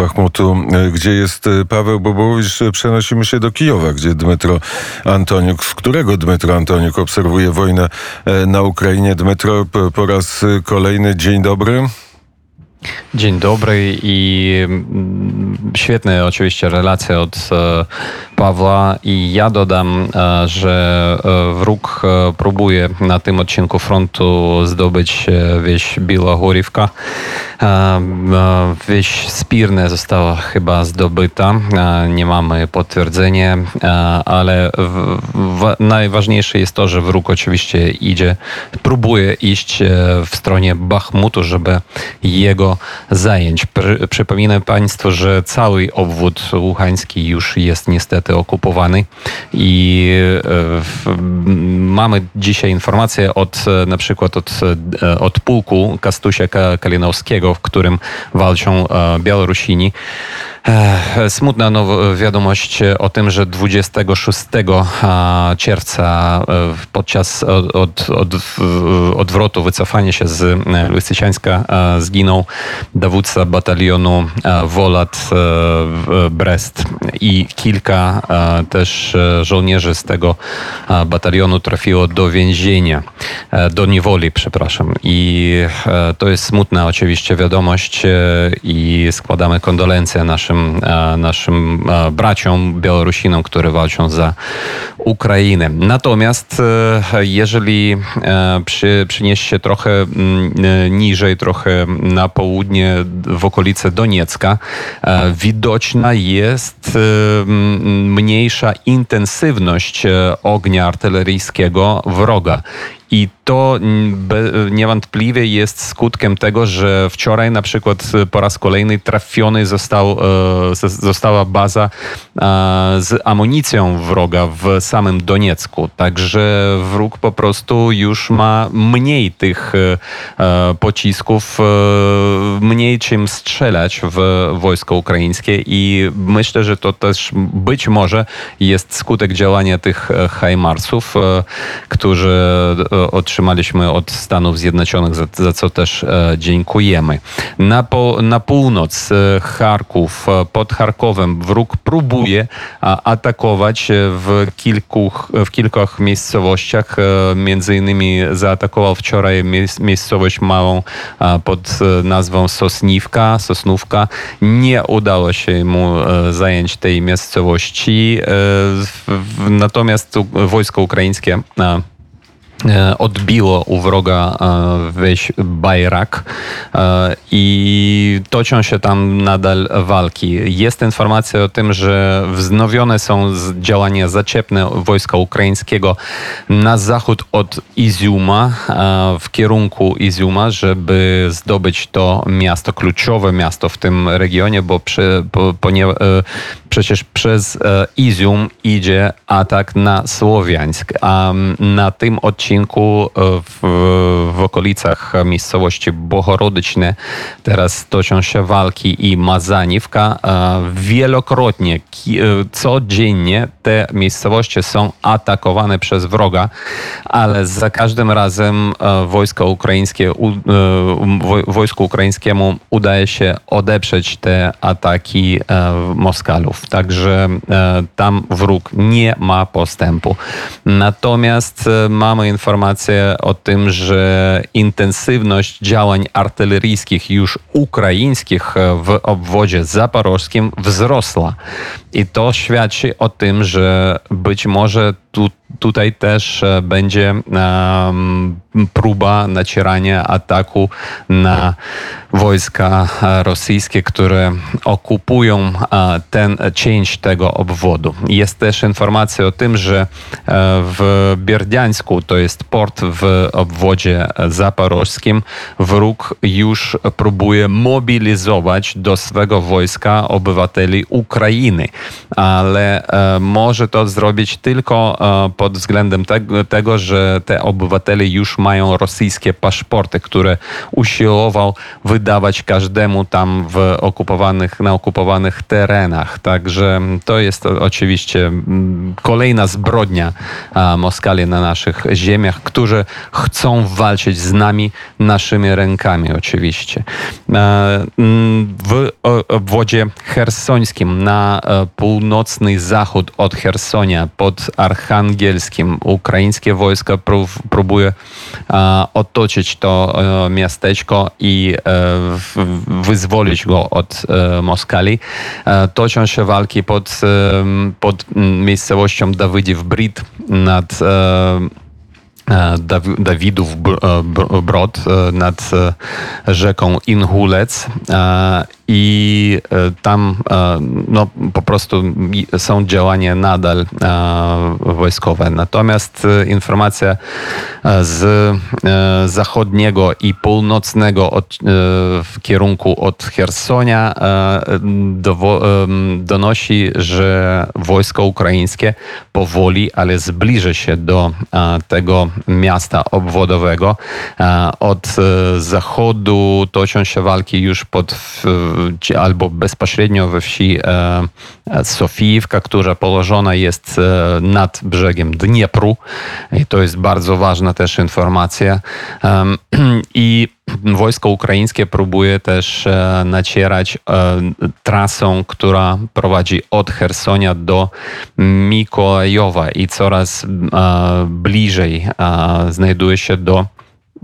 Bachmutu, gdzie jest Paweł Bobowicz. Przenosimy się do Kijowa, gdzie Dmytro Antoniuk, z którego Dmytro Antoniuk obserwuje wojnę na Ukrainie. Dmytro, po raz kolejny dzień dobry. Dzień dobry i mm, świetne oczywiście relacje od e, Pawła i ja dodam, e, że e, wróg próbuje na tym odcinku frontu zdobyć wieś Białogorivka. Wieś Spirne została chyba zdobyta, nie mamy potwierdzenia, ale najważniejsze jest to, że wróg oczywiście idzie, próbuje iść w stronie Bachmutu, żeby jego zajęć. Przypominam Państwu, że cały obwód łuchański już jest niestety okupowany i e, mamy dzisiaj informację od na przykład od, e, od pułku Kastusia Kalinowskiego, w którym walczą e, Białorusini. Smutna wiadomość o tym, że 26 czerwca podczas od, od, odwrotu, wycofania się z Lysyciańska zginął dowódca batalionu Wolat Brest i kilka też żołnierzy z tego batalionu trafiło do więzienia, do niewoli, przepraszam. I to jest smutna oczywiście wiadomość i składamy kondolencje naszym naszym, e, naszym e, braciom Białorusinom, które walczą za Ukrainę. Natomiast e, jeżeli przy, przynieść się trochę mm, niżej, trochę na południe, w okolice Doniecka, widoczna jest mniejsza intensywność ognia artyleryjskiego wroga. I to niewątpliwie jest skutkiem tego, że wczoraj na przykład po raz kolejny trafiony został, e, została baza e, z amunicją wroga w samym Doniecku. Także wróg po prostu już ma mniej tych e, pocisków, mniej czym strzelać w wojsko ukraińskie i myślę, że to też być może jest skutek działania tych Hajmarsów, którzy otrzymaliśmy od Stanów Zjednoczonych, za, za co też e, dziękujemy. Na, po, na północ e, Charków, e, pod Charkowem wróg próbuje atakować w kilku, w kilku miejscowościach. Między innymi zaatakował wczoraj miejscowość małą pod nazwą Sosniwka, Sosnówka. Nie udało się mu zająć tej miejscowości. Natomiast wojsko ukraińskie odbiło u wroga e, wieś Bajrak e, i toczą się tam nadal walki. Jest informacja o tym, że wznowione są działania zaczepne wojska ukraińskiego na zachód od Iziuma, w kierunku Iziuma, żeby zdobyć to miasto, kluczowe miasto w tym regionie, bo przy, po, ponieważ przecież przez Izium idzie atak na Słowiańsk, a na tym odcinku e, w, w okolicach miejscowości Bohorodyczne teraz toczą się walki i Mazaniwka. E, wielokrotnie, e, codziennie te miejscowości są atakowane przez wroga, ale za każdym razem wojsko ukraińskie, wojsku ukraińskiemu udaje się odeprzeć te ataki Moskalów. Także tam wróg nie ma postępu. Natomiast mamy informację, o tym, że intensywność działań artyleryjskich już ukraińskich w obwodzie zaporożskim wzrosła. I to świadczy o tym, że być może tu, tutaj też e, będzie um, próba nacierania ataku na wojska rosyjskie, które okupują ten część tego obwodu. Jest też informacja o tym, że uh, w Bierdiańsku, to jest port w obwodzie zaporożskim, wróg już próbuje mobilizować do swego wojska obywateli Ukrainy, ale uh, może to zrobić tylko pod względem tego, że te obywatele już mają rosyjskie paszporty, które usiłował wydawać każdemu tam w okupowanych, na okupowanych terenach. Także to jest oczywiście mm, kolejna zbrodnia Moskali na naszych ziemiach, którzy chcą walczyć z nami naszymi rękami oczywiście. Mm, w obwodzie hersońskim na e, północny zachód od Hersonia pod Archangelskim ukraińskie wojska próbuje otoczyć to e, miasteczko i e, wyzwolić go od Moskali. Toczą się walki pod, pod miejscowością Dawydiw Brit nad Dawidów Brod nad rzeką Inhulec i e, tam e, no, po prostu są działania nadal e, wojskowe. Natomiast informacja z zachodniego i północnego od, w kierunku od Hersonia donosi, że wojsko ukraińskie powoli, ale zbliży się do tego miasta obwodowego. Od zachodu toczą się walki już pod albo bezpośrednio we wsi e, e, Sofijówka, która położona jest e, nad brzegiem Dniepru. I to jest bardzo ważna też informacja. I wojsko ukraińskie próbuje też nacierać trasą, która prowadzi od Hersonia do Mikołajowa i coraz bliżej znajduje się do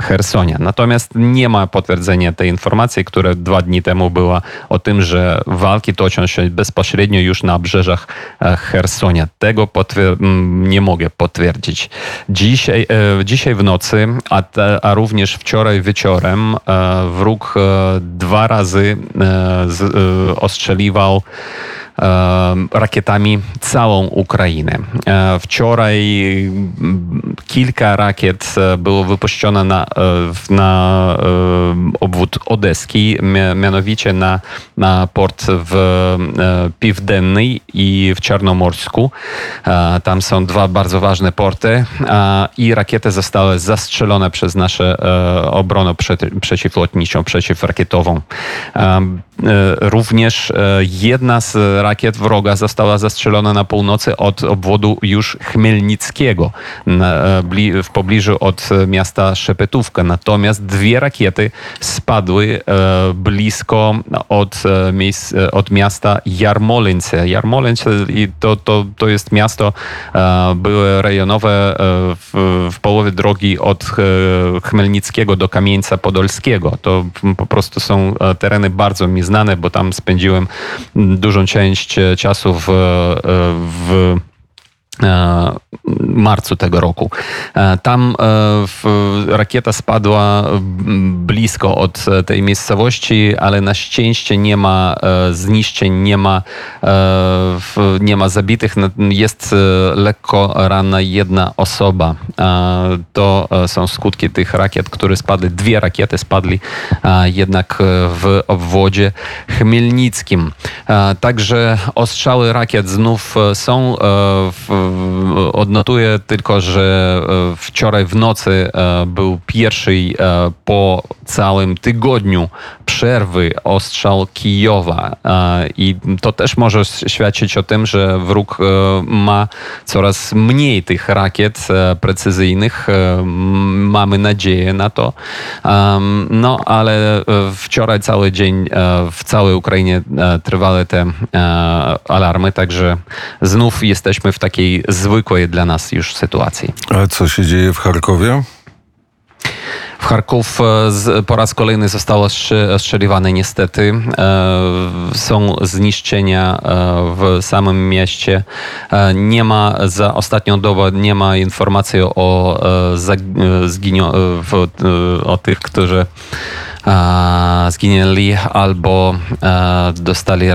Hersonia. Natomiast nie ma potwierdzenia tej informacji, która dwa dni temu była o tym, że walki toczą się bezpośrednio już na obrzeżach e, Hersonia. Tego nie mogę potwierdzić. Dzisiaj, e, dzisiaj w nocy, a, a również wczoraj wieczorem e, wróg dwa razy ostrzeliwał rakietami całą Ukrainę. E, wczoraj kilka rakiet e, było wypuszczone na, e, na obwód Odeski, mianowicie na, na port w Piwdennej i w Czarnomorsku. Tam są dwa bardzo ważne porty i rakiety zostały zastrzelone przez nasze obronę przeciwlotniczą, przeciwrakietową. Również jedna z rakiet wroga została zastrzelona na północy od obwodu już Chmielnickiego e, w pobliżu od miasta Szepetówka. Natomiast dwie rakiety spadły e, blisko od, e, od miasta Jarmolęce. Jarmolęce to, to, to jest miasto były rejonowe w, w połowie drogi od Chmielnickiego do Kamieńca Podolskiego. To po prostu są tereny bardzo mi znane, bo tam spędziłem dużą część część e, w, e, w e, marcu tego roku. Tam rakieta spadła blisko od tej miejscowości, ale na szczęście nie ma zniszczeń, nie ma, nie ma zabitych. Jest lekko ranna jedna osoba. To są skutki tych rakiet, które spadły. Dwie rakiety spadli jednak w obwodzie chmielnickim. Także ostrzały rakiet znów e, są. E, odnotuję tylko, że e, wczoraj w nocy był pierwszy po całym tygodniu przerwy ostrzał Kijowa. I to też może świadczyć o tym, że wróg ma coraz mniej tych rakiet precyzyjnych. Mamy nadzieję na to. No, ale wczoraj cały dzień w całej Ukrainie trwały te e, alarmy, także znów jesteśmy w takiej zwykłej dla nas już sytuacji. A co się dzieje w Charkowie? W Charków e, po raz kolejny zostało ostrzeliwane niestety. E, są zniszczenia w samym mieście. Nie ma za ostatnią dobę nie ma informacji o, o tych, którzy zginęli albo e, dostali e,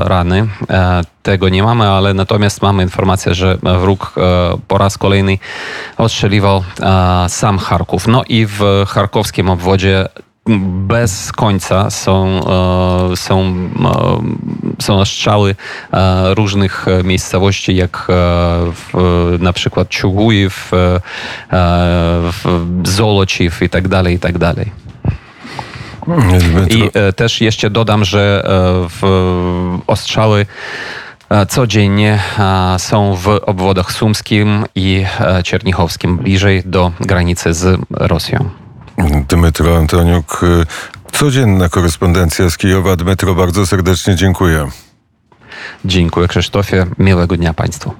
rany. E, tego nie mamy, ale natomiast mamy informację, że wróg po raz kolejny ostrzeliwał sam Charków. No i w charkowskim obwodzie bez końca są, są są strzały różnych miejscowości, jak w, na przykład Ciugujew, w Zolociew i tak dalej, i tak dalej. Dmytro, I e, też jeszcze dodam, że e, w ostrzały e, codziennie e, są w obwodach sumskim i czernichowskim, bliżej do granicy z Rosją. Dmytro Antoniuk, codzienna korespondencja z Kijowa. Dmytro, bardzo serdecznie dziękuję. Dziękuję Krzysztofie, miłego dnia Państwu.